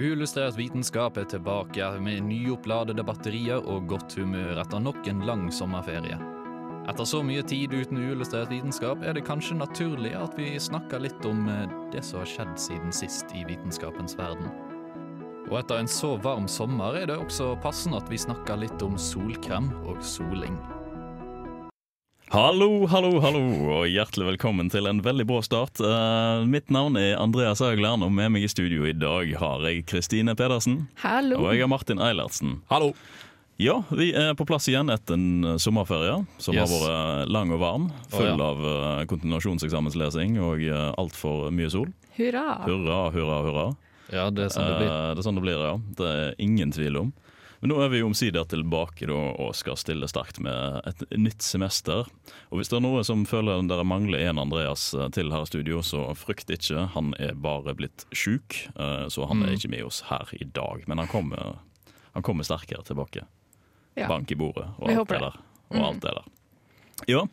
Uillustrert vitenskap er tilbake med nyoppladede batterier og godt humør etter nok en lang sommerferie. Etter så mye tid uten uillustrert vitenskap er det kanskje naturlig at vi snakker litt om eh, det som har skjedd siden sist i vitenskapens verden. Og etter en så varm sommer er det også passende at vi snakker litt om solkrem og soling. Hallo, hallo, hallo, og hjertelig velkommen til en veldig bra start. Uh, mitt navn er Andreas Haugland, og med meg i studio i dag har jeg Kristine Pedersen. Hallo. Og jeg har Martin Eilertsen. Hallo! Ja, vi er på plass igjen etter en sommerferie som Yes. har vært lang og varm. Full oh, ja. av eh, kontinuasjonseksamenslesing og uh, altfor mye sol. Hurra. Hurra, hurra, hurra. Ja, det er sånn det blir. Uh, det er sånn det blir, ja. Det er ingen tvil om. Men nå er vi jo omsider tilbake da, og skal stille sterkt med et nytt semester. Og hvis det er noe som føler dere mangler en Andreas eh, til her i studio, så frykt ikke. Han er bare blitt sjuk, eh, så han er Mm. ikke med oss her i dag. Men han kommer, han kommer sterkere tilbake. Ja. Bank i bordet og alt det der. Og Mm. alt det der. Ja,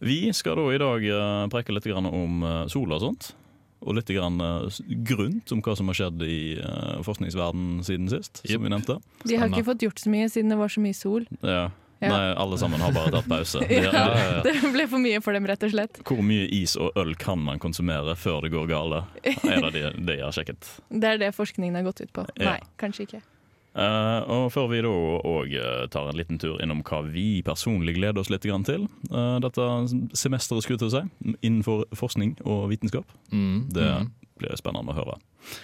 vi skal da i dag eh, preke litt om sola sol og sånt. Og litt grann eh, grunt om hva som har skjedd i uh, forskningsverdenen siden sist, Yep. som vi nevnte. De har ikke fått gjort så mye siden det var så mye sol. Ja. Ja. Nei, alle sammen har bare tatt pause. De, Ja. Ja. Det ble for mye for dem, rett og slett. Hvor mye is og øl kan man konsumere før det går gale? Er det det, de har sjekket. Det er det forskningen har gått ut på. Ja. Nei, kanskje ikke. Eh, og før vi da òg tar en liten tur innom hva vi personlig gleder oss litt grann til Uh, dette semesteret, skulle jeg til si, innenfor forskning og vitenskap, Mm, det mm. blir spennende å høre.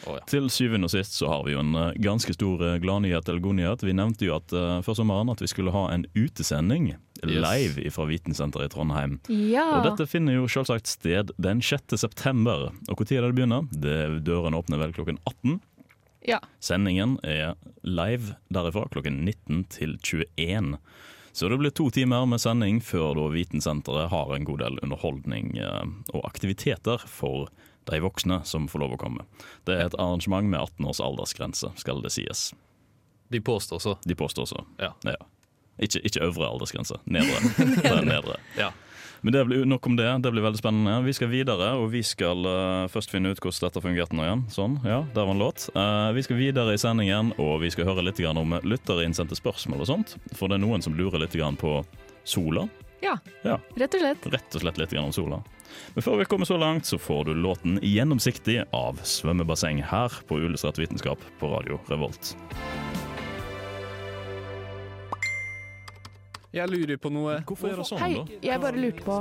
Oh, ja. Til syvende og sist så har vi jo en eh, ganske stor eh, gladnyhet eller godnyhet. Vi nevnte jo at uh, før sommeren at vi skulle ha en utesending live fra Vitensenteret i Trondheim. Ja. Og dette finner jo selvsagt sted den 6. september. Og når er det det begynner? Det, dørene åpner vel klokken 18. ja. Sendingen er live derifra klokken 19 til 21. Så det blir to timer med sending før da Vitensenteret har en god del underholdning eh, og aktiviteter for de voksne som får lov å komme. Det er et arrangement med 18 års aldersgrense, skal det sies. De påstår så. De påstår så. Ja. Ikke, ikke øvre aldersgrense, nedre. Det er nedre. Ja. Men det blir nok om det. Det blir veldig spennende. Vi skal videre, og vi skal uh, først finne ut hvordan dette fungerte nå igjen. Sånn, ja, der var en låt. Uh, vi skal videre i sendingen, og vi skal høre litt grann om lytterinnsendte spørsmål og sånt. For det er noen som lurer litt grann på sola. ja. Ja. Rett og slett. Rett og slett litt grann om sola. Men før vi kommer så langt, så får du låten 'Gjennomsiktig' av Svømmebasseng her på Uillustrert vitenskap på Radio Revolt. Jeg lurer på noe. Hvorfor er det sånn, Hei, da? jeg bare lurte på.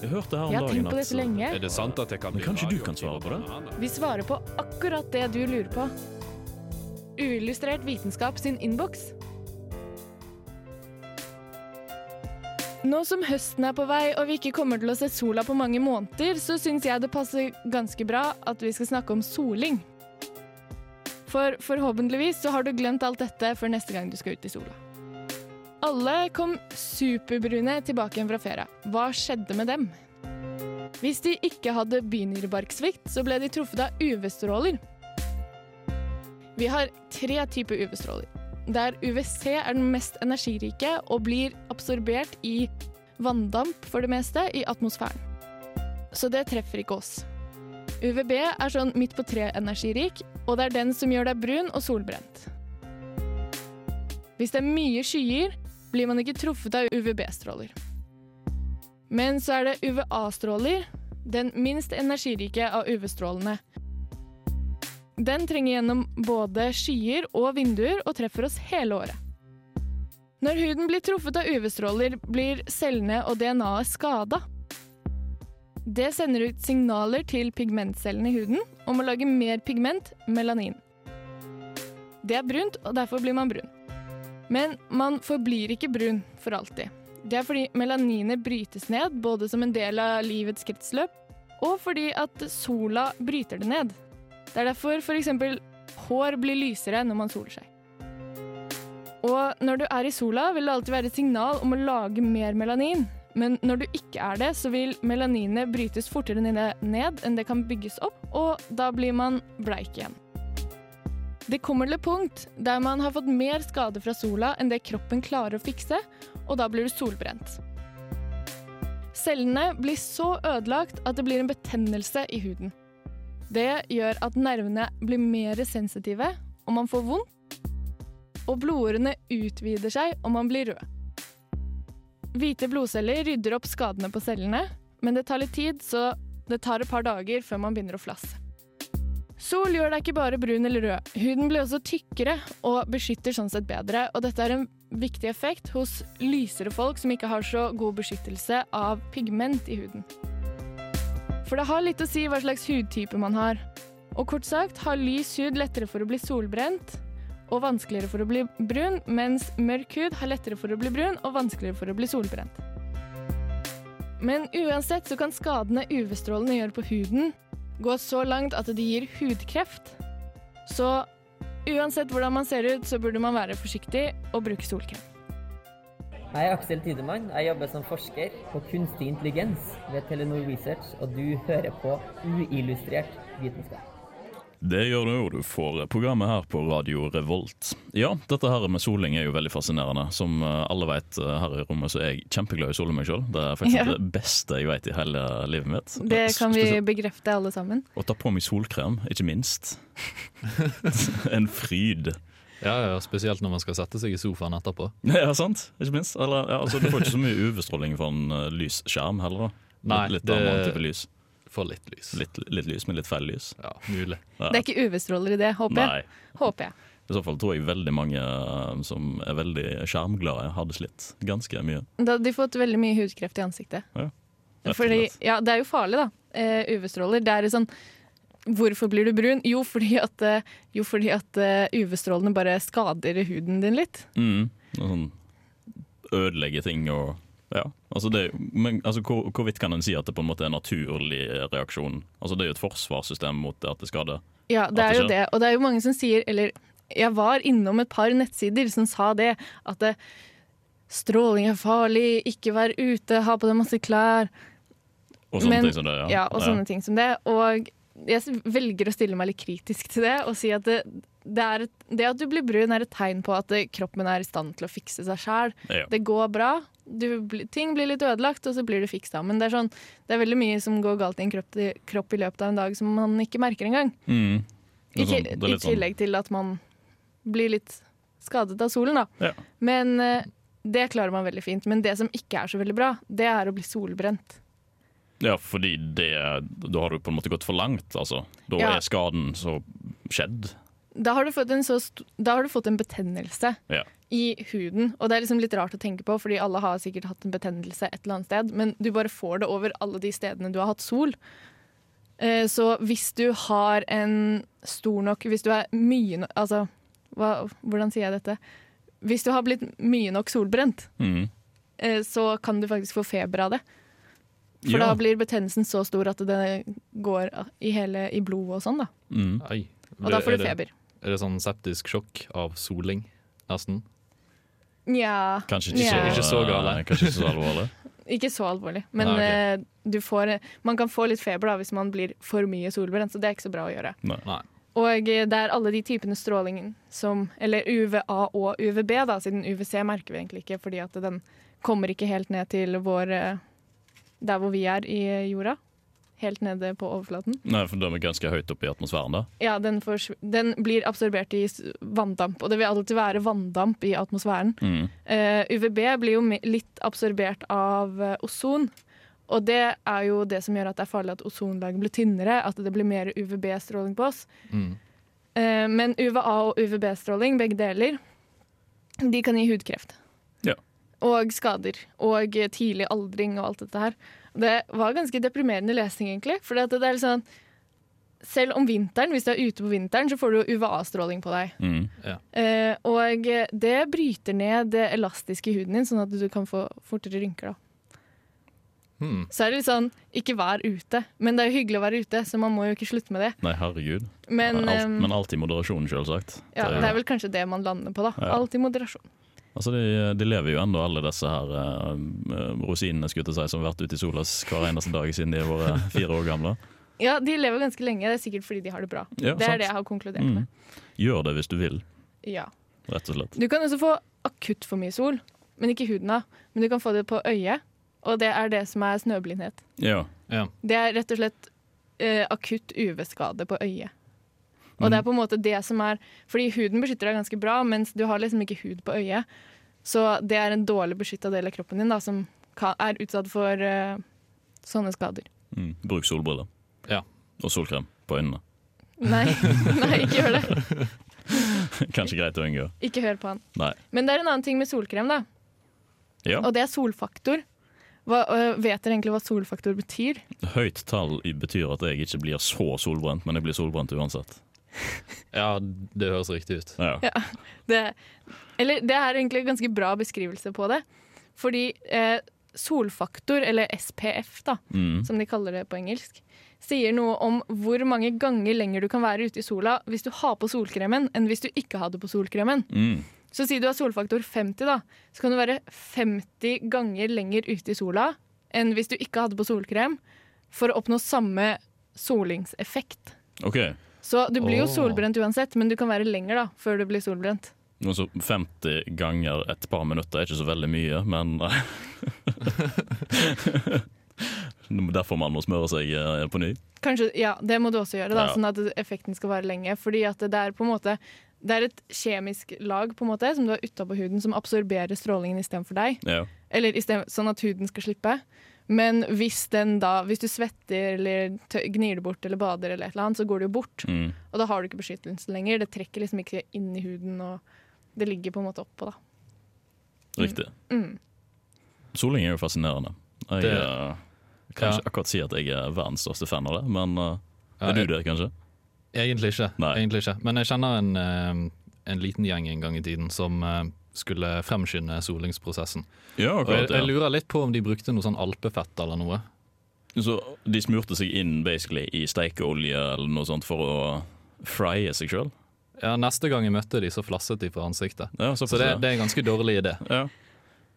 Jeg hørte her om Jeg har dagen tenkt på at så lenge. Er det sant at jeg kan Men bli kanskje du kan svare på det? Vi svarer på akkurat det du lurer på. Uillustrert vitenskap sin innboks. Nå som høsten er på vei og vi ikke kommer til å se sola på mange måneder, så syns jeg det passer ganske bra at vi skal snakke om soling. For forhåpentligvis så har du glemt alt dette før neste gang du skal ut i sola. Alle kom superbrune tilbake igjen fra ferie. Hva skjedde med dem? Hvis de ikke hadde bynyrebarksvikt, så ble de truffet av UV-stråler. Vi har tre typer UV-stråler, der UVC er den mest energirike og blir absorbert i vanndamp for det meste i atmosfæren. Så det treffer ikke oss. UVB er sånn midt på tre energirik, og det er den som gjør deg brun og solbrent. Hvis det er mye skyer, blir man ikke truffet av UVB-stråler. Men så er det UVA-stråler, den minst energirike av UV-strålene. Den trenger gjennom både skyer og vinduer og treffer oss hele året. Når huden blir truffet av UV-stråler, blir cellene og DNA-et skada. Det sender ut signaler til pigmentcellene i huden om å lage mer pigment, melanin. Det er brunt, og derfor blir man brun. Men man forblir ikke brun for alltid. Det er fordi melaninet brytes ned, både som en del av livets kretsløp, og fordi at sola bryter det ned. Det er derfor f.eks. hår blir lysere når man soler seg. Og når du er i sola, vil det alltid være et signal om å lage mer melanin. Men når du ikke er det, så vil melaninet brytes fortere ned enn det kan bygges opp, og da blir man bleik igjen. Det kommer til et punkt der man har fått mer skade fra sola enn det kroppen klarer å fikse, og da blir du solbrent. Cellene blir så ødelagt at det blir en betennelse i huden. Det gjør at nervene blir mer sensitive, og man får vondt. Og blodårene utvider seg, og man blir rød. Hvite blodceller rydder opp skadene på cellene, men det tar litt tid, så det tar et par dager før man begynner å flasse. Sol gjør deg ikke bare brun eller rød. Huden blir også tykkere og beskytter sånn sett bedre, og dette er en viktig effekt hos lysere folk som ikke har så god beskyttelse av pigment i huden. For det har litt å si hva slags hudtype man har. Og kort sagt har lys hud lettere for å bli solbrent og vanskeligere for å bli brun, mens mørk hud har lettere for å bli brun og vanskeligere for å bli solbrent. Men uansett så kan skadene UV-strålene gjør på huden, gå så langt at det gir hudkreft. Så uansett hvordan man ser ut, så burde man være forsiktig og bruke solkrem. Jeg er Aksel Tidemann. Jeg jobber som forsker på kunstig intelligens ved Telenor Research, og du hører på uillustrert vitenskap. Det gjør du jo, du får programmet her på Radio Revolt. Ja, dette her med soling er jo veldig fascinerende. Som eh, alle vet eh, her i rommet, så er jeg kjempeglad i å sole meg sjøl. Det er faktisk Ja. det beste jeg vet i hele livet mitt. Det kan vi bekrefte alle sammen. Å ta på meg solkrem, ikke minst. en fryd. Ja, ja, Spesielt når man skal sette seg i sofaen etterpå. Ja, sant? Ikke minst. Eller, ja, altså, du får ikke så mye UV-stråling fra en uh, lys skjerm heller, da. Nei, litt, litt det- type lys. Få litt lys. Litt, litt lys, men litt feil lys. Ja, mulig. Ja. Det er ikke UV-stråler i det, håper jeg. Nei. Håper jeg. I så fall tror jeg veldig mange uh, som er veldig skjermglade, hadde slitt ganske mye. Da hadde de fått veldig mye hudkreft i ansiktet. Ja, Fordi, ja, det er jo farlig, da. Eh, UV-stråler. Det er sånn Hvorfor blir du brun? Jo, fordi at, eh, jo, fordi at eh, UV-strålene bare skader huden din litt. Mm. Og sånn ødelegge ting og ja. Altså det, men altså, hvor, hvorvidt kan en si at det på en måte er en naturlig reaksjon? Altså Det er jo et forsvarssystem mot at det skader. Ja, det er jo det. Og det er jo mange som sier Eller jeg var innom et par nettsider som sa det. At det, stråling er farlig, ikke vær ute, ha på deg masse klær. Og sånne Men- ting som det. Ja, Ja, og sånne ting som det. Og jeg velger å stille meg litt kritisk til det og si at det, det, er et, det at du blir brun, er et tegn på at kroppen er i stand til å fikse seg sjæl. Ja. Det går bra. Du, ting blir litt ødelagt, og så blir det fiksa. Men det er, sånn, det er veldig mye som går galt i en kropp, i- kropp i løpet av en dag som man ikke merker engang. Mm. Ikke, sånn- I litt sånn- tillegg til at man blir litt skadet av solen, da. Ja. Men eh, det klarer man veldig fint. Men det som ikke er så veldig bra, det er å bli solbrent. Ja, fordi det, da har du på en måte gått for langt. Altså. Da Ja. er skaden så skjedd. Da har du fått en, du fått en betennelse Ja. i huden. Og det er liksom litt rart å tenke på, fordi alle har sikkert hatt en betennelse et eller annet sted, men du bare får det over alle de stedene du har hatt sol. Eh, Så hvis du har en stor nok Hvis du er mye nok Altså, hva, hvordan sier jeg dette? Hvis du har blitt mye nok solbrent, Mm. eh, så kan du faktisk få feber av det. For Ja. da blir betennelsen så stor at det går i, hele, i blodet og sånn, da. Mm. Og da får du feber. Er det sånn septisk sjokk av soling, nesten? Nja Kanskje ikke, Ja. så, Ikke så gale. Kanskje ikke så alvorlig. Ikke så alvorlig, men Nei, ok. eh, du får, man kan få litt feber da hvis man blir for mye solbrent, så det er ikke så bra å gjøre. Nei. Og eh, det er alle de typene stråling som Eller UVA og UVB, da, siden UVC merker vi egentlig ikke, fordi at den kommer ikke helt ned til vår eh, Der hvor vi er i eh, jorda. Helt nede på overflaten. Nei, for Den er ganske høyt oppe i atmosfæren. da Ja, den, den blir absorbert i vanndamp, og det vil alltid være vanndamp i atmosfæren. mm. Uh, UVB blir jo litt absorbert av eh, ozon. Og det er jo det som gjør at det er farlig at ozonlaget blir tynnere, at det blir mer UVB-stråling på oss. Mm. Uh, men UVA og UVB-stråling, begge deler, de kan gi hudkreft. Ja. Og skader. Og eh, tidlig aldring og alt dette her. Det var ganske deprimerende lesning, egentlig. For det er sånn Selv om vinteren, hvis du er ute på vinteren, så får du UVA-stråling på deg. Mm. Eh, og det bryter ned det elastiske i huden din, sånn at du kan få fortere rynker. da. Hmm. Så er det litt sånn, ikke vær ute. Men det er jo hyggelig å være ute, så man må jo ikke slutte med det. Nei, herregud. Men, Alt, ehm, men alt i moderasjon, selvsagt. ja, Det- det er vel kanskje det man lander på, da. Ja. Alt i moderasjon. Altså, de, de lever jo ennå, alle disse her uh, rosinene skulle si, som har vært ute i sola hver eneste dag siden de har vært fire år gamle. Ja, de lever ganske lenge. Det er sikkert fordi de har det bra. Ja, det sant. er det jeg har konkludert Mm. med. Gjør det hvis du vil, Ja. rett og slett. Du kan også få akutt for mye sol, men ikke huden av. Men du kan få det på øyet, og det er det som er snøblindhet. Ja. Ja. Det er rett og slett uh, akutt UV-skade på øyet. Og det er på en måte det som er Fordi huden beskytter deg ganske bra, mens du har liksom ikke hud på øyet. Så det er en dårlig beskytta del av kroppen din da, som kan, er utsatt for uh, sånne skader. Mm. Bruk solbriller. Ja. Og solkrem på øynene. Nei, nei ikke gjør det. Kanskje greit å unngå. Ikke hør på han. Nei. Men det er en annen ting med solkrem, da. Ja. Og det er solfaktor. Hva, øh, vet dere egentlig hva solfaktor betyr? Høyt tall betyr at jeg ikke blir så solbrent, men jeg blir solbrent uansett. Ja, det høres riktig ut. Ja. Det, eller det er egentlig en ganske bra beskrivelse på det. Fordi eh, solfaktor, eller SPF, da, Mm. som de kaller det på engelsk, sier noe om hvor mange ganger lenger du kan være ute i sola hvis du har på solkremen, enn hvis du ikke hadde på solkremen. Mm. Så si du har solfaktor 50, da, så kan du være 50 ganger lenger ute i sola enn hvis du ikke hadde på solkrem, for å oppnå samme solingseffekt. OK. Så du blir jo solbrent uansett, men du kan være lenger da, før du blir solbrent. Altså 50 ganger et par minutter er ikke så veldig mye, men Derfor man må smøre seg eh, på ny. Kanskje, ja, Det må du også gjøre, da, Ja. sånn at effekten skal vare lenge. Fordi at det er på en måte det er et kjemisk lag på en måte, som du har utapå huden, som absorberer strålingen istedenfor deg. Ja. Eller i stedet, sånn at huden skal slippe. Men hvis, den da, hvis du svetter eller gnir det bort eller bader, eller et eller annet, så går det jo bort. Mm. Og da har du ikke beskyttelse lenger. Det trekker liksom ikke inn i huden, og det ligger på en måte oppå. da. Riktig. Mm. Soling er jo fascinerende. Jeg Det- eh, kan Ja. ikke akkurat si at jeg er verdens største fan av det, men eh, Ja, er du det, kanskje? Egentlig ikke. Nei. Egentlig ikke. Men jeg kjenner en, eh, en liten gjeng en gang i tiden som skulle fremskynde solingsprosessen. Ja, Og jeg, jeg lurer litt på om de brukte noe sånn alpefett eller noe. Så de smurte seg inn basically i steikeolje eller noe sånt for å frye seg sjøl? Ja, Neste gang jeg møtte de, så flasset de fra ansiktet. Ja, Så det, det er en ganske dårlig idé. Ja.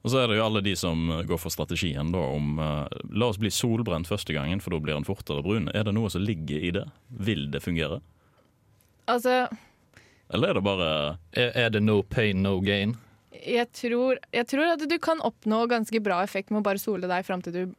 Og så er det jo alle de som går for strategien da om uh, La oss bli solbrent første gangen, for da blir den fortere brun. Er det noe som ligger i det? Vil det fungere? Altså, Eller er det bare Er, er det no pain, no gain? Jeg tror, jeg tror at du kan oppnå ganske bra effekt med å bare sole deg fram til du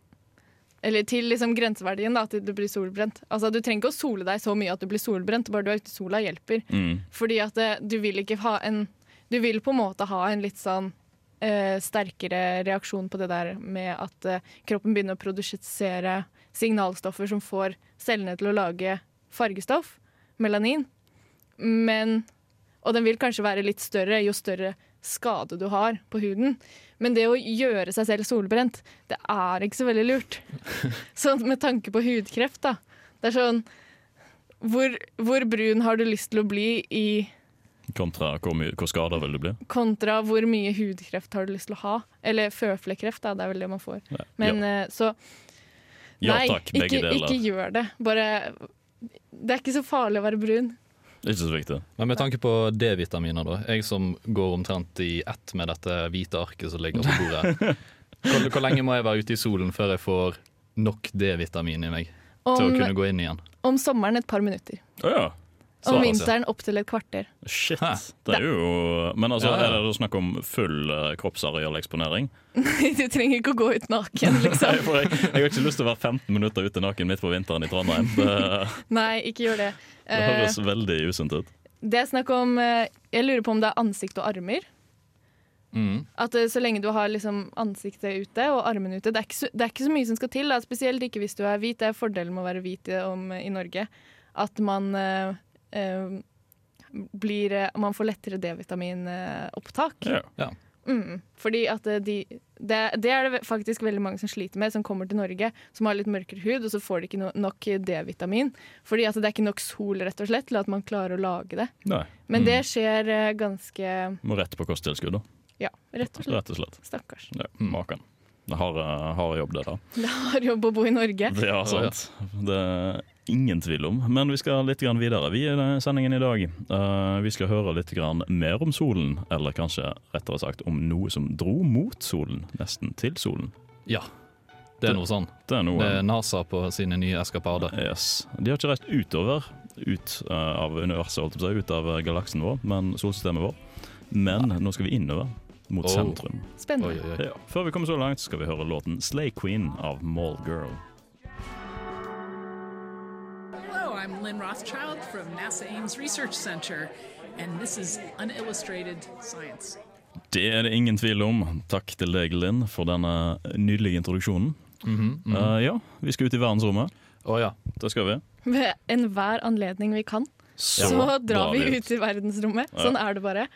Eller til liksom grenseverdien, da, til du blir solbrent. Altså, du trenger ikke å sole deg så mye at du blir solbrent, bare du er ute i sola hjelper. mm, Fordi at det, du vil ikke ha en Du vil på en måte ha en litt sånn eh, sterkere reaksjon på det der med at eh, kroppen begynner å produsere signalstoffer som får cellene til å lage fargestoff, melanin. Men Og den vil kanskje være litt større jo større skade du har på huden. Men det å gjøre seg selv solbrent, det er ikke så veldig lurt. Sånn med tanke på hudkreft, da. Det er sånn hvor, hvor brun har du lyst til å bli i kontra hvor, mye- hvor skada vil du bli? kontra hvor mye hudkreft har du lyst til å ha? Eller føflekkreft, da. Det er vel det man får. Ja. Men ja. så Ja takk, ikke, ikke gjør det. Bare Det er ikke så farlig å være brun. Ikke så viktig. Men med tanke på D-vitaminer, da. Jeg som går omtrent i ett med dette hvite arket som ligger på bordet. Hvor, hvor lenge må jeg være ute i solen før jeg får nok D-vitamin i meg til å kunne gå inn igjen? om sommeren et par minutter. Oh, ja. Om vinteren opp opptil et kvarter. Shit. Hæ? Det er jo Men altså, Ja, ja. er det snakk om full uh, kroppsarealeksponering? du trenger ikke å gå ut naken, Nei, liksom. for jeg, jeg har ikke lyst til å være 15 minutter ute naken midt på vinteren i Trondheim. Det, Nei, ikke gjør det. det høres høres veldig usunt ut. det er snakk om eh, Jeg lurer på om det er ansikt og armer. Mm. At eh, Så lenge du har liksom ansiktet ute og armene ute. Det er, ikke så, det er ikke så mye som skal til, da. spesielt ikke hvis du er hvit. Det er fordelen med å være hvit i, om, i Norge. At man eh, eh, blir eh, Man får lettere D-vitaminopptak. Ja. Mm, fordi at eh, de det, det er det faktisk veldig mange som sliter med, som kommer til Norge, som har litt mørkere hud, og så får de ikke no nok D-vitamin. Fordi at det er ikke nok sol rett og slett til at man klarer å lage det. Nei. Men Mm. det skjer eh, ganske Må rett på kosttilskudd, da. Ja, rett og slett. Rett og slett. Stakkars. Ja. Maken. Det har, har jobb, det, da. Det har jobb å bo i Norge. Det er sant. Det ingen tvil om. Men vi skal litt grann videre vi i sendingen i dag. Eh, vi skal høre litt grann mer om solen, eller kanskje rettere sagt om noe som dro mot solen, nesten til solen. Ja, det er noe sånn. Det er noe Det er NASA på sine nye eskapader. Yes. De har ikke reist utover ut eh, av universet, ut av eh, galaksen vår, men solsystemet vår. Men nå skal vi innover, mot Oh. sentrum. Oi, Spennende. oi, oi. Ja. Før vi kommer så langt, skal vi høre låten 'Slay Queen' av Mall Girl. Glenn Rothschild from NASA Ames Research Center, and this is Unillustrated Science. Det er det ingen tvil om. Takk til deg, Linn, for denne nydelige introduksjonen. Eh, ja, vi skal ut i verdensrommet. Å ja. Det skal vi. Ved enhver anledning vi kan, så, drar vi ut i verdensrommet. Sånn er det bare.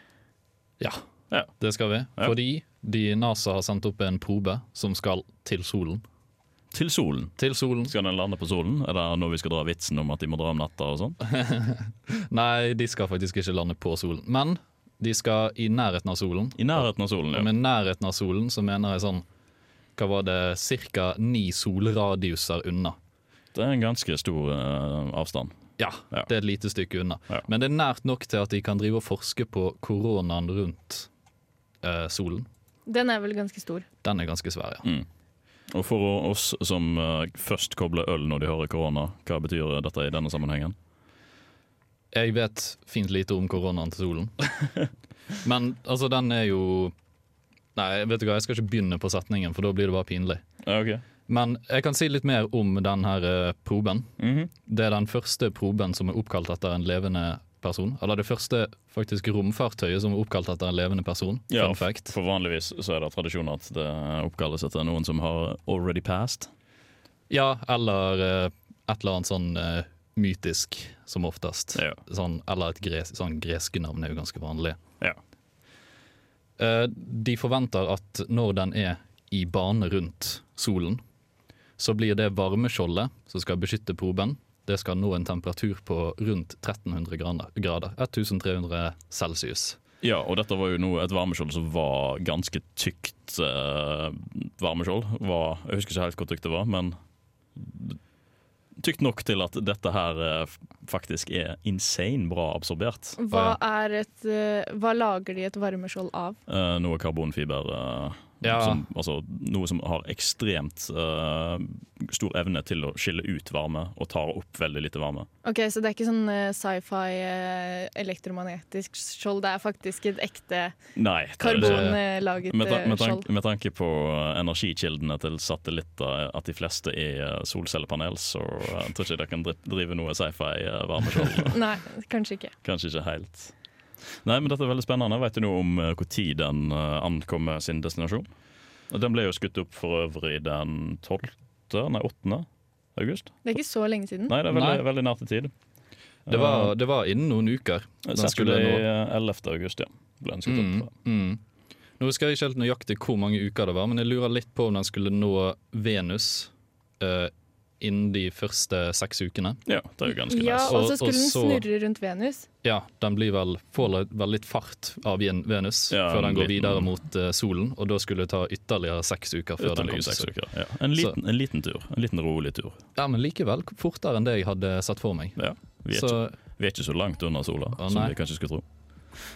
Ja, Ja. det skal vi. Ja. Fordi de NASA har sendt opp en probe som skal til solen. Til solen. Til solen. Skal den lande på solen? Er det nå vi skal dra vitsen om at de må dra om natta og sånn? Nei, de skal faktisk ikke lande på solen. Men de skal i nærheten av solen. I nærheten av solen, ja. Og med nærheten av solen så mener jeg sånn Hva var det? Ca. ni solradiuser unna. Det er en ganske stor uh, avstand. Ja, Ja. det er et lite stykke unna. Ja. Men det er nært nok til at de kan drive og forske på koronaen rundt uh, solen. Den er vel ganske stor. Den er ganske svær, ja. Mm. Og for oss som eh, først kobler øl når de hører korona, hva betyr dette i denne sammenhengen? Jeg vet fint lite om koronaen til solen. Men altså, den er jo Nei, vet du hva, jeg skal ikke begynne på setningen, for da blir det bare pinlig. Okay. Men jeg kan si litt mer om denne proben. Mm proben. Mhm. Det er den første proben som er oppkalt etter en levende person. Eller det første faktisk romfartøyet som er oppkalt etter en levende person. Ja. For vanligvis så er det tradisjon at det oppkalles etter noen som har already passed. Ja, eller eh, et eller annet sånn eh, mytisk, som oftest. Ja. Sånn, eller et gres, sånn greske navn er jo ganske vanlig. Ja. Eh, de forventer at når den er i bane rundt solen, så blir det varmeskjoldet som skal beskytte proben, det skal nå en temperatur på rundt 1300 grader. grader 1300 celsius. Ja, og dette var jo noe, et varmeskjold som var ganske tykt eh, varmeskjold. Var, jeg husker ikke helt hvor tykt det var, men tykt nok til at dette her eh, faktisk er insane bra absorbert. Hva, er et, eh, hva lager de et varmeskjold av? Eh, noe karbonfiber. eh, Ja. som, altså, noe som har ekstremt uh, stor evne til å skille ut varme og tar opp veldig lite varme. Ok, Så det er ikke sånn uh, sci-fi uh, elektromagnetisk skjold, det er faktisk et ekte Nei. karbonlaget Med, ta, med, tanke, skjold? med tanke på energikildene til satellitter, at de fleste er solcellepanel, så jeg tror ikke dere kan drive noe sci-fi-varmeskjold. Nei, kanskje ikke. Kanskje ikke helt. Nei, men dette er veldig spennende. Vet du noe om når den eh, ankommer sin destinasjon? Den ble jo skutt opp for øvrig den 12., nei 8. august. Det er ikke så lenge siden. Nei, det er veldig, Nei. veldig nært i tid. Det var, det var innen noen uker. Den skulle Saturday eh, 11. august, ja. Ble den skutt Mm, opp. mm. Nå husker jeg ikke helt nøyaktig hvor mange uker det var, men jeg lurer litt på om den skulle nå Venus eh, innen de første seks ukene. Ja, det er jo ganske Ja, nice. og Og- så skulle og den snurre rundt Venus. Ja, den blir vel, får vel litt fart av Venus Ja, før den går liten- videre mot eh, solen, og da skulle det ta ytterligere seks uker før den kom til solen. uker. Ja. En, liten, en liten tur. En liten rolig tur. Ja, men likevel fortere enn det jeg hadde sett for meg. Ja. Vi, er Så ikke, vi er ikke så langt unna sola Å, som vi kanskje skulle tro.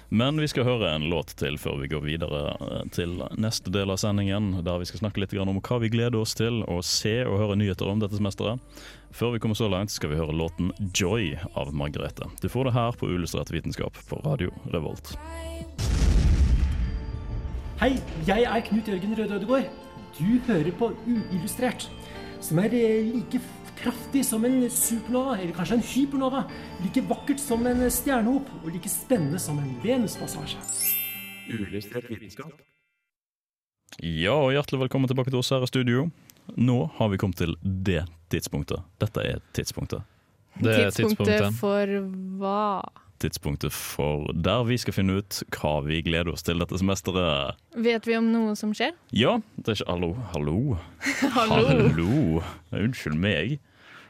Men vi skal høre en låt til før vi går videre eh, til neste del av sendingen, der vi skal snakke litt om hva vi gleder oss til å se og høre nyheter om dette semesteret. Før vi kommer så langt, skal vi høre låten 'Joy' av Margrethe. Du får det her på Uillustrert vitenskap på Radio Revolt. Hei, jeg er Knut Jørgen Røde Ødegård. Du hører på Uillustrert, som er eh, like kraftig som en supernova, eller kanskje en hypernova. Like vakkert som en stjernehop, og like spennende som en Venuspassasje. Ja, og hjertelig velkommen tilbake til oss her i studio. Nå har vi kommet til det tidspunktet. Dette er tidspunktet. Det er tidspunktet tidspunktet. for hva? Tidspunktet for der vi skal finne ut hva vi gleder oss til dette semesteret. Vet vi om noe som skjer? Ja, det er ikke Hallo, hallo. Hallo! Hallo. Unnskyld meg.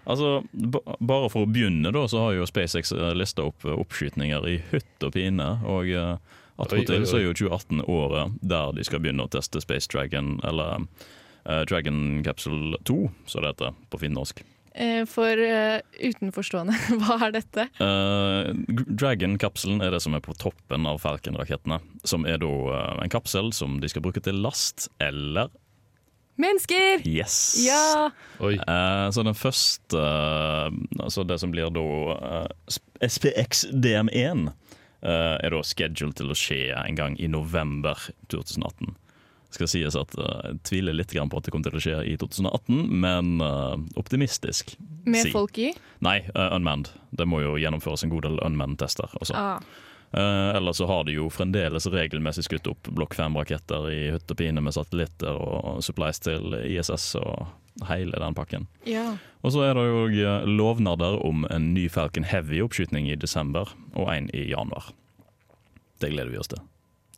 Altså, Bare for å begynne, da, så har jo SpaceX eh, lista opp eh, oppskytninger i hytt og pine. Og uh, attpåtil så er jo 2018 året der de skal begynne å teste Space Dragon, eller uh, Dragon Capsule 2, som det heter på finnorsk. Eh, For uh, utenforstående, hva er dette? Uh, Dragon-kapselen er det som er på toppen av Falcon-rakettene. Som er da uh, en kapsel som de skal bruke til last eller Mennesker! Yes! Ja! Oi. Eh, så den første Altså det som blir da SPX DM1 eh, er da scheduled til å skje en gang i november 2018. Skal sies at eh, Jeg tviler litt på at det kommer til å skje i 2018, men eh, optimistisk. Med Si. folk i? Nei, eh, unmanned. Det må jo gjennomføres en god del unmanned-tester. Ah. Eller så har de jo fremdeles regelmessig skutt opp blokk 5-raketter i hytt og pine med satellitter og supplies til ISS og hele den pakken. Ja. Og så er det jo lovnader om en ny Falcon Heavy-oppskyting i desember og en i januar. Det gleder vi oss til.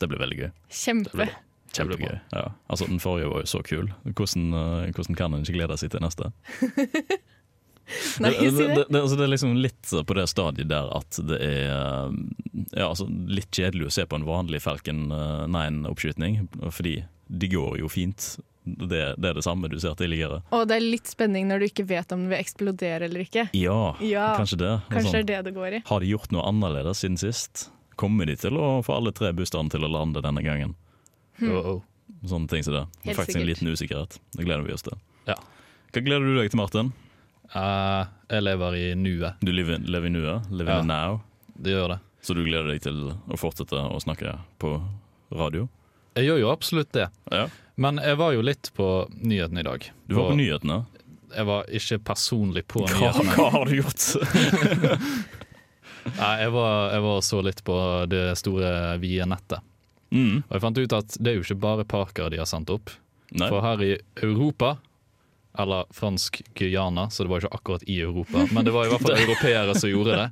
Det blir veldig gøy. Kjempe. Kjempegøy. Ja. Altså, den forrige var jo så kul. Hvordan, eh, hvordan kan en ikke glede seg til neste? Nei, det, det, det. det, altså, det er liksom litt på det stadiet der at det er eh, ja, altså, litt kjedelig å se på en vanlig Falcon 9-oppskyting, fordi de går jo fint. Det, er det samme du ser tidligere. Og det er litt spenning når du ikke vet om den vil eksplodere eller ikke. Ja, Ja, kanskje det. Kanskje Sånn, det det går i. har de gjort noe annerledes siden sist? Kommer de til å få alle tre boosterne til å lande denne gangen? Oh, oh. Sånne ting som det. det er faktisk en liten usikkerhet. Det gleder vi oss til. Ja. Hva gleder du deg til, Martin? Uh, jeg lever i nuet. Du lever, lever i nuet? Lever Ja. in the now? Det gjør det. Så du gleder deg til å fortsette å snakke på radio? Jeg gjør jo absolutt det. Ja. Men jeg var jo litt på nyhetene i dag. Du var på, på nyhetene. Jeg var ikke personlig på Hva, nyhetene. hva har du gjort? Nei, jeg var, jeg var og så litt på det store vide nettet. Mm. Og jeg fant ut at det er jo ikke bare Parker de har sendt opp. Nei. For her i Europa, eller fransk Guyana, så det var ikke akkurat i Europa, men det var i hvert fall europeere som gjorde det.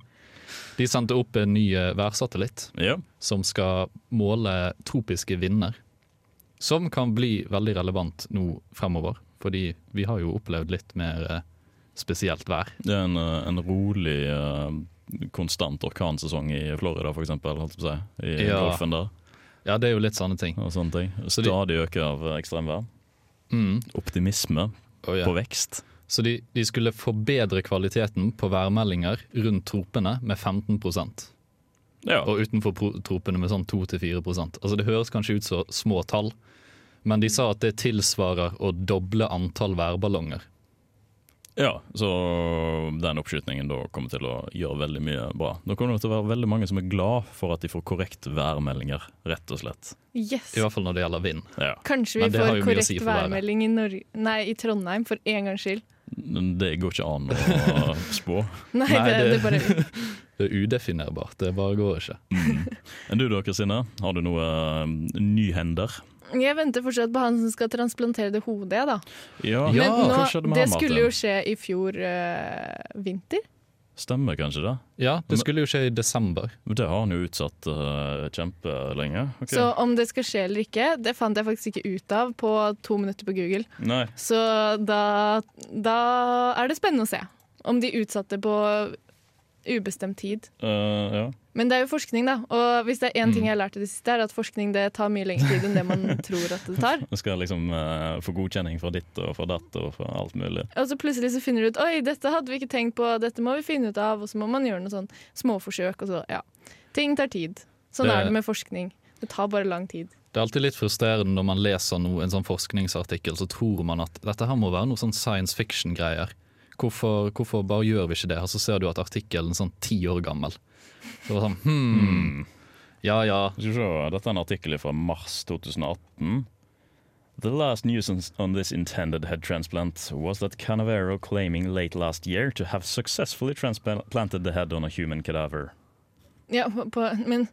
De sendte opp en ny eh, værsatellitt Ja. som skal måle tropiske vinder. Som kan bli veldig relevant nå fremover, fordi vi har jo opplevd litt mer eh, spesielt vær. Det er en, eh, en rolig, konstant orkansesong i Florida, for eksempel. I Ja. golfen der Ja, det er jo litt sånne ting. og sånne ting. Stadig øker av ekstremvær. Mm. Optimisme Oh, ja. på vekst. Så de, de skulle forbedre kvaliteten på værmeldinger rundt tropene med 15 Ja. og utenfor tropene med sånn 2-4% Altså Det høres kanskje ut som små tall, men de sa at det tilsvarer å doble antall værballonger. Ja, så den oppskytingen da kommer til å gjøre veldig mye bra. Da kommer det til å være veldig mange som er glad for at de får korrekt værmeldinger, rett og slett. Yes. I hvert fall når det gjelder vind. Ja. Kanskje vi får korrekt si værmelding i, Norge, nei, i Trondheim for en gangs skyld. Det går ikke an å spå. Nei, Nei, det, det, det- er bare Det er udefinerbart. Det bare går ikke. Enn du da, Kristine? Har du noe uh, nyhender? Jeg venter fortsatt på han som skal transplantere det hodet, da. Ja, Men nå, det Martin? skulle jo skje i fjor øh, vinter. Stemmer kanskje det? Ja, det skulle jo skje i desember. Men Det har han jo utsatt uh, kjempelenge. Okay. Så om det skal skje eller ikke, det fant jeg faktisk ikke ut av på to minutter på Google. Nei. Så da, da er det spennende å se om de utsatte på ubestemt tid. Uh, ja. Men det er jo forskning, da. Og hvis det er én ting Mm. jeg har lært i det siste, er at forskning det tar mye lengre tid enn det man tror at det tar. Du skal liksom uh, få godkjenning fra ditt og fra datt og fra alt mulig. Og så plutselig så finner du ut Oi, dette hadde vi ikke tenkt på, dette må vi finne ut av. Og så må man gjøre noen sånn småforsøk. Og så, ja. Ting tar tid. Sånn Det- er det med forskning. Det tar bare lang tid. Det er alltid litt frustrerende når man leser noe, en sånn forskningsartikkel, så tror man at dette her må være noe sånn science fiction-greier. Hvorfor, hvorfor bare gjør vi ikke det? Og så ser du at artikkelen er sånn ti år gammel. Det var sånn, hmm, ja ja. Skal vi se, Dette er en artikkel fra mars 2018. The last news on- this intended head transplant was that Canavero claiming late last year to have successfully transplanted the head on a human cadaver. Ja, på, men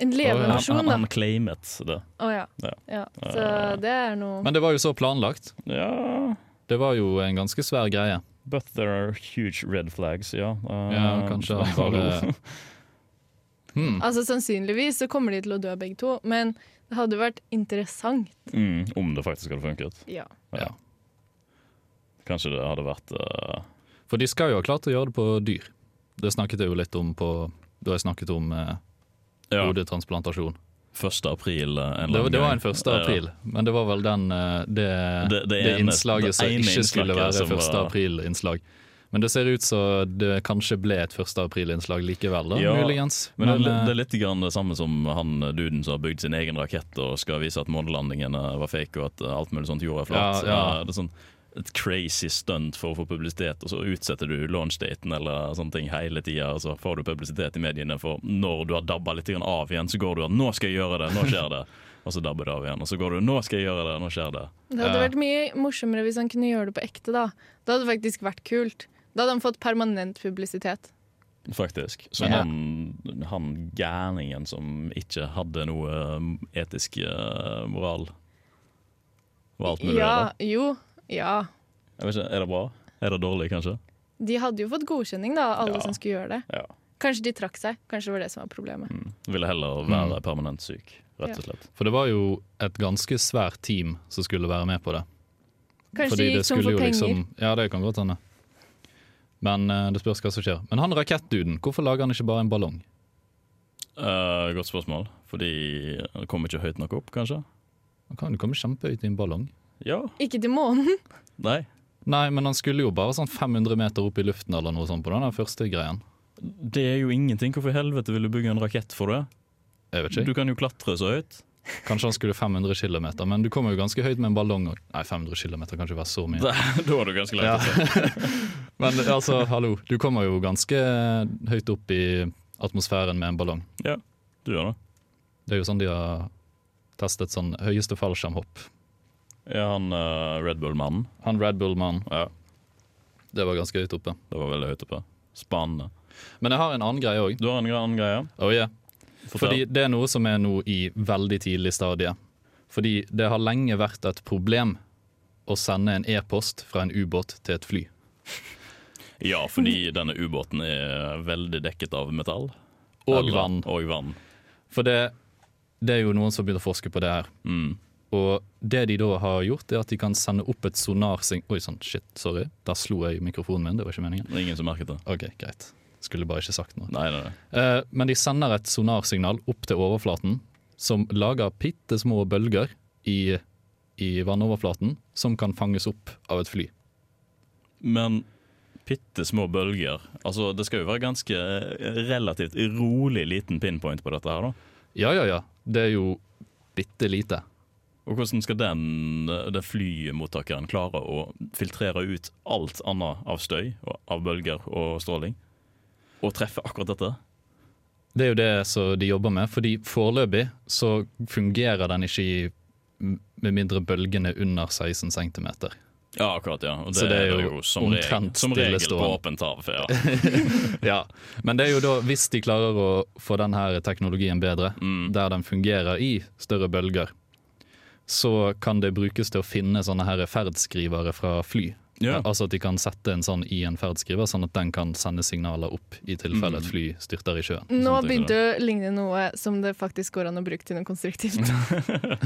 en Han, levende han, versjon, da. han claimet det. Å ja. Ja. ja. Så det er noe Men det var jo så planlagt. Ja, Det var jo en ganske svær greie. but there are huge red flags, ja. Uh, Ja, kanskje han bare hmm. Altså Sannsynligvis så kommer de til å dø begge to, men det hadde vært interessant. mm, Om det faktisk hadde funket. Ja. Ja. Kanskje det hadde vært uh, For de skal jo ha klart å gjøre det på dyr. Det snakket jeg jo litt om på da jeg snakket om uh, ja, hodetransplantasjon. 1. april uh, en Det, var- det var en første 1. gang. Ja. april, men det var vel den eh, det, Det- det, det ene- innslaget som ikke skulle være første 1. april-innslag. Men det ser ut som det kanskje ble et 1. april-innslag likevel, da, Ja, muligens. Men, det, eh, det er litt grann det samme som han duden som har bygd sin egen rakett og skal vise at månelandingene var fake og at alt mulig sånt jorda er flat. Ja, ja. Eh, Det er sånn et crazy stunt for å få publisitet, og så utsetter du launchdaten eller sånne ting hele tida, og så får du publisitet i mediene for når du har dabba litt grann av igjen, så går du at 'nå skal jeg gjøre det', nå skjer det. og så dabber det av igjen. Og så går du 'nå skal jeg gjøre det', nå skjer det. Det hadde vært mye morsommere hvis han kunne gjøre det på ekte. da. Det hadde faktisk vært kult. Da hadde han fått permanent publisitet. Faktisk. Så Ja. han, han gærningen som ikke hadde noe um, etisk uh, moral var alt mulig Ja, der. jo, ja. Jeg vet ikke, Er det bra? Er det dårlig, kanskje? De hadde jo fått godkjenning, da, alle Ja. som skulle gjøre det. Ja. Kanskje de trakk seg. Kanskje det var det som var problemet. Mm. Ville heller være permanent syk, rett og slett. For det var jo et ganske svært team som skulle være med på det. Kanskje Fordi de det gikk tom for penger. liksom Ja, det kan godt hende. Men eh, det spørs hva som skjer. Men han rakettduden, hvorfor lager han ikke bare en ballong? Uh, godt spørsmål. Fordi det kommer ikke høyt nok opp, kanskje? Han kan jo komme kjempehøyt i en ballong. Ja. Ikke til månen. Nei. Nei, men han skulle jo bare sånn 500 meter opp i luften eller noe sånt på den første greien. Det er jo ingenting. Hvorfor i helvete vil du bygge en rakett for det? Jeg vet ikke. Du kan jo klatre så høyt. Kanskje han skulle 500 km, men du kommer jo ganske høyt med en ballong. og- Nei, 500 km kan ikke være så mye. Da, da var du ganske langt Ja. Men altså, hallo, du kommer jo ganske høyt opp i atmosfæren med en ballong. Ja, Du gjør det. Det er jo sånn de har testet sånn høyeste fallskjermhopp. Ja, han uh, Red Bull-mannen. Han Red Bull-mannen, Ja, det var ganske høyt oppe. det var veldig høyt oppe. Spennende. Men jeg har en annen greie òg. Du har en annen greie? Oh, yeah. Fordi det er noe som er nå i veldig tidlig stadie. Fordi det har lenge vært et problem å sende en e-post fra en ubåt til et fly. Ja, fordi denne ubåten er veldig dekket av metall. Og vann. Og vann. For det, det er jo noen som begynner å forske på det her. Mm. Og det de da har gjort, er at de kan sende opp et sonarsignal Oi sann, shit, sorry. Der slo jeg mikrofonen min, det var ikke meningen. Det er ingen som merket det. Ok, greit. Skulle bare ikke sagt noe. Nei, nei, nei. Eh, men de sender et sonarsignal opp til overflaten, som lager bitte små bølger i, i vannoverflaten, som kan fanges opp av et fly. Men bitte små bølger Altså, Det skal jo være ganske eh, relativt rolig liten pinpoint på dette her, da. Ja, ja, ja. Det er jo bitte lite. Og hvordan skal den, den flymottakeren klare å filtrere ut alt annet av støy, og av bølger og stråling? Og treffe akkurat dette? Det er jo det som de jobber med, fordi foreløpig så fungerer den ikke i med mindre bølgene under 16 cm. Ja, akkurat, ja. Og det, Så det er er jo jo som regel, som regel på åpent hav. Ja. Ja. Men det er jo da, hvis de klarer å få denne teknologien bedre, Mm. der den fungerer i større bølger, så kan det brukes til å finne sånne her ferdskrivere fra fly. Ja. Altså at de kan sette en sånn i en ferdskriver, sånn at den kan sende signaler opp i tilfelle et Mm. fly styrter i sjøen. Nå Sånn begynte det å ligne noe som det faktisk går an å bruke til noe konstruktivt.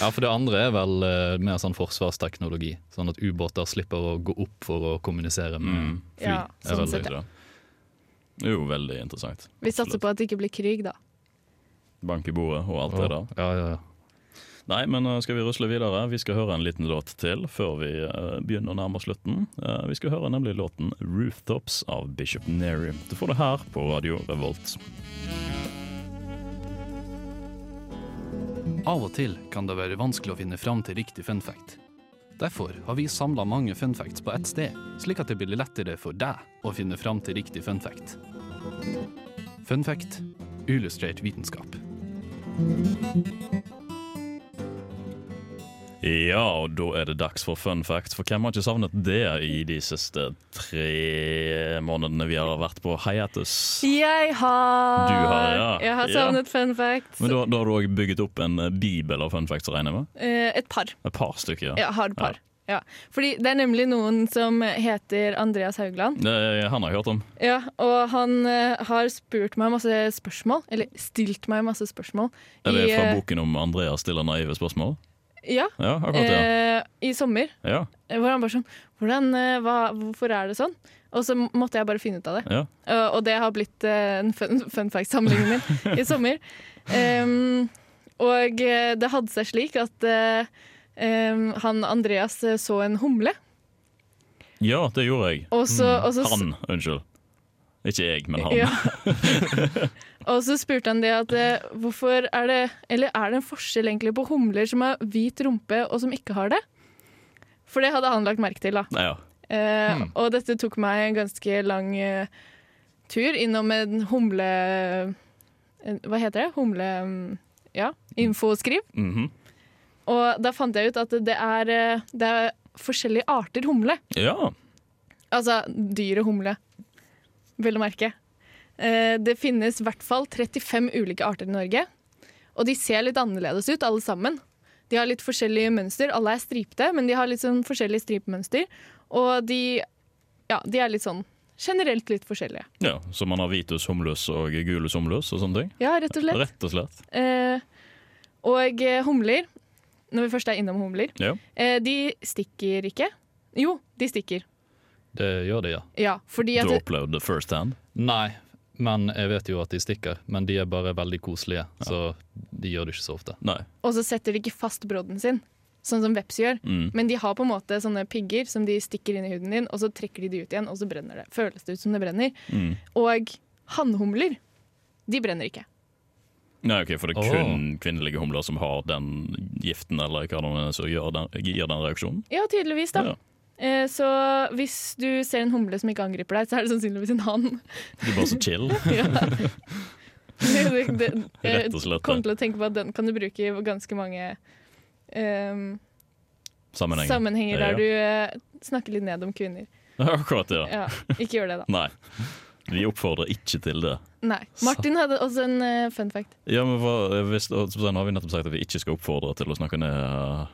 Ja, for det andre er vel uh, mer sånn forsvarsteknologi. Sånn at ubåter slipper å gå opp for å kommunisere med Mm. fly. Ja, sånn sett, ja. Det er jo veldig interessant. Vi satser på at det ikke blir krig, da. Bank i bordet og alt det der. Ja, ja, ja. Nei, men uh, skal vi rusle videre? Vi skal høre en liten låt til før vi uh, begynner å nærme oss slutten. Uh, vi skal høre nemlig låten 'Rooftops' av Bishop Neri. Du får det her på Radio Revolt. Av og til kan det være vanskelig å finne fram til riktig fun fact. Derfor har vi samla mange fun facts på ett sted, slik at det blir lettere for deg å finne fram til riktig fun fact. Fun fact illustrert vitenskap. Ja, og da er det dags for fun fact, for hvem har ikke savnet det i de siste tre månedene vi har vært på hiatus? Jeg har Du har, ja. Jeg har Ja. savnet fun facts. Men da, da har du òg bygget opp en uh, bibel av fun facts, regner jeg med? Eh, et par. Et par stykker, ja. Jeg har et par. Ja. Fordi det er nemlig noen som heter Andreas Haugland. Det, han har jeg hørt om. Ja, og han eh, har spurt meg masse spørsmål, eller stilt meg masse spørsmål. Er det i, fra eh, boken om Andreas stiller naive spørsmål? Ja, Ja, akkurat, ja. eh, i sommer. ja. eh, Hvor han bare sånn hvordan, eh, hva, Hvorfor er det sånn? Og så måtte jeg bare finne ut av det. ja. Eh, og det har blitt uh, en fun, fun fact-samlingen min i sommer. Um, og det hadde seg slik at uh, um, han Andreas så en humle. Ja, det gjorde jeg. Også, mm. også, Han, unnskyld. Ikke jeg, men han. Og så spurte han det at eh, hvorfor er det Eller er det en forskjell egentlig på humler som har hvit rumpe og som ikke har det? For det hadde han lagt merke til, da. Ja. Eh, Og dette tok meg en ganske lang uh, tur innom en humle... Uh, Hva heter det? Humle... Um, ja, infoskriv. Mhm. Og da fant jeg ut at det er, eh, det er forskjellige arter humle. Ja. Altså dyret humle, vel å merke. Eh, Det finnes i hvert fall 35 ulike arter i Norge. Og de ser litt annerledes ut, alle sammen. De har litt forskjellige mønster. Alle er stripete, men de har litt sånn forskjellige stripemønster. Og de, ja, de er litt sånn generelt litt forskjellige. ja. Så man har hvitus humlus og Gulus humlus og sånne ting? Ja, rett og slett. Rett og slett. Eh, og eh, humler, når vi først er innom humler, Ja. eh, de stikker ikke. Jo, de stikker. Det gjør de, ja. Ja, fordi at Du opplevde first hand? Nei, men jeg vet jo at de stikker. Men de er bare veldig koselige, så de gjør det ikke så ofte. Nei. Og så setter de ikke fast brodden sin, sånn som veps gjør. Mm. Men de har på en måte sånne pigger som de stikker inn i huden din, og så trekker de det ut igjen, og så brenner det. Føles det ut som det brenner. Mm. Og hannhumler, de brenner ikke. Nei, ok, For det er kun kvinnelige humler som har den giften eller hva det er som gir den reaksjonen? Ja, tydeligvis, da. Ja. Eh, så hvis du ser en humle som ikke angriper deg, så er det sannsynligvis en hann. Du er bare så chill. ja. det, det, jeg kom til å tenke på at den kan du bruke i ganske mange um, Sammenheng. sammenhenger Ja. der du uh, snakker litt ned om kvinner. Akkurat ja. Ja, ikke gjør det, da. Nei. Vi oppfordrer ikke til det. Nei. Martin hadde også en uh, fun fact. Ja, men hva, hvis, har vi nettopp sagt at vi ikke skal oppfordre til å snakke ned uh,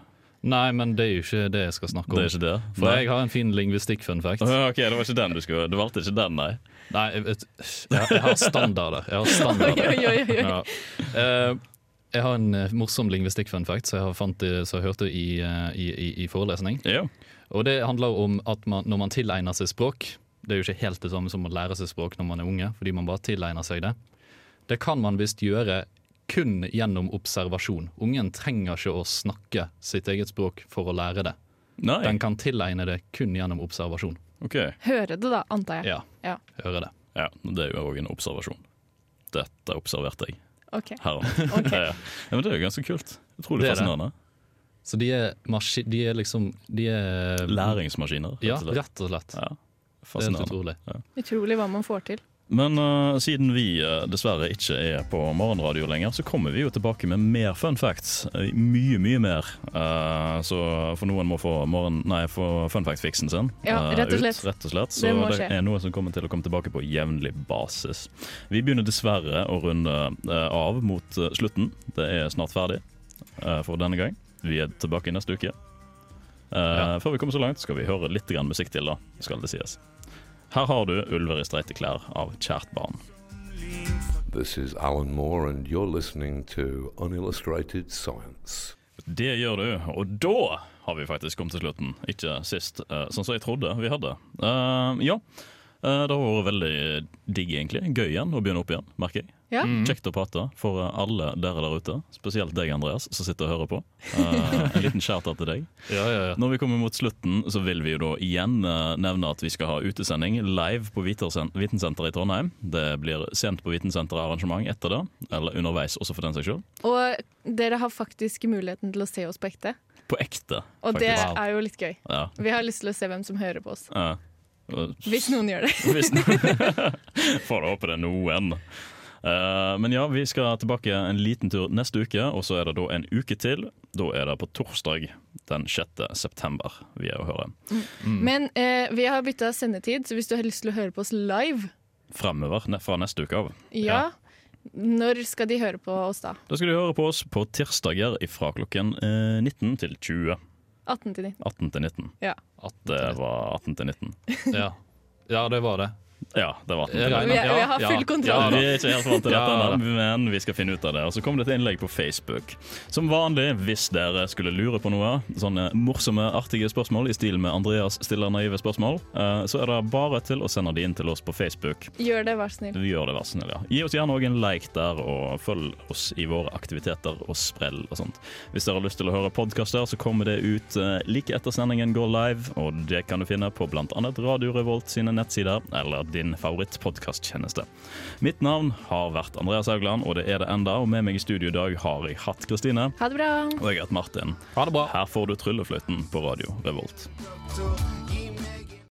Nei, men det er jo ikke det jeg skal snakke om. Det er ikke det? For jeg har en fin lingvistikk-funfact. Ok, det var ikke den du skulle Du valgte ikke den, nei? Nei, jeg, vet, jeg, jeg har standarder. Jeg har standarder. Oi, oi, oi, oi. Ja. Uh, jeg har en eh, morsom lingvistikk-funfact som jeg, har fant, som jeg hørte i, eh, i, i, i forelesning. Ja. Og Det handler om at man, når man tilegner seg språk Det er jo ikke helt det samme som å lære seg språk når man er unge, fordi man bare tilegner seg det. Det kan man visst gjøre kun gjennom observasjon. Ungen trenger ikke å snakke sitt eget språk for å lære det. Nei, Den kan tilegne det kun gjennom observasjon. Okay. Høre det, da, antar jeg. Ja, Ja. høre det. Ja, Det er jo òg en observasjon. Dette observerte jeg Ok. her og nå. Ok. Ja, ja. ja, men det er jo ganske kult. Utrolig Det er det. fascinerende. Så de er, maski de er liksom de er, Læringsmaskiner, rett Ja, og slett. rett og slett. Ja, er fascinerende. utrolig. Utrolig hva man får til. Men uh, siden vi uh, dessverre ikke er på morgenradio lenger, så kommer vi jo tilbake med mer fun facts. Eh, mye, mye mer. Eh, så for noen må få, morgen, nei, få fun fact-fiksen sin Ja, rett og ut. slett. Rett og slett. Så Det det, er noe som kommer til å komme tilbake på jevnlig basis. Vi begynner dessverre å runde av mot slutten. Det er snart ferdig eh, for denne gang. Vi er tilbake neste uke. Ja. Før vi kommer så langt, skal vi høre litt grann musikk til, da, skal det sies. Her har du 'Ulver i streite klær' av Kjært barn. Moore. Det gjør du, og da har vi faktisk kommet til slutten. Ikke sist, sånn som jeg trodde vi hadde. Uh, ja, det har vært veldig digg, egentlig. Gøy igjen å begynne opp igjen, merker jeg. Ja. Kjekt å prate for eh, alle dere der ute, spesielt deg, Andreas, som sitter og hører på. Uh, en liten shout-out til deg. Ja, ja, ja. Når vi kommer mot slutten, så vil vi jo da igjen eh, nevne at vi skal ha utesending live på Vitensenteret i Trondheim. Det blir sent på Vitensenteret-arrangement etter det, eller underveis også for den saks skyld. Og dere har faktisk muligheten til å se oss på ekte. På ekte, Og det er jo litt gøy. Ja. Vi har lyst til å se hvem som hører på oss. Ja. Hvis noen gjør det. Hvis Får håpe det er noen. Eh, men ja, vi skal tilbake en liten tur neste uke, og så er det da en uke til. Da er det på torsdag den 6. september vi er å høre. Men eh, vi har bytta sendetid, så hvis du har lyst til å høre på oss live, Fremover fra neste uke av. ja, når skal de høre på oss da? Da skal de høre på oss på tirsdager fra klokken eh, 19 til 20. 18 til 19. 18 til 19. Ja. Det var 18 til 19. Ja. ja, det var det. Ja, det var 18 til Jeg 19. regner- Vi, vi har full kontroll. Ja, vi er ikke helt vant til Ja, dette, men vi skal finne ut av det. Og så kommer det et innlegg på Facebook. Som vanlig, hvis dere skulle lure på noe, sånne morsomme, artige spørsmål i stil med Andreas stiller naive spørsmål, eh, så er det bare til å sende de inn til oss på Facebook. Gjør det, vær snill. Vi gjør det, vær snill. Ja. Gi oss gjerne også en like der, og følg oss i våre aktiviteter og sprell og sånt. Hvis dere har lyst til å høre podkaster, så kommer det ut eh, like etter sendingen går live, og det kan du finne på bl.a. Radio Revolt sine nettsider eller din favorittpodkasttjeneste. Mitt navn har vært Andreas Haugland, og det er det enda. Og med meg i studio i dag har jeg hatt Kristine, Ha det bra. og jeg har hatt Martin. Ha det bra. Her får du tryllefløyten på Radio Revolt.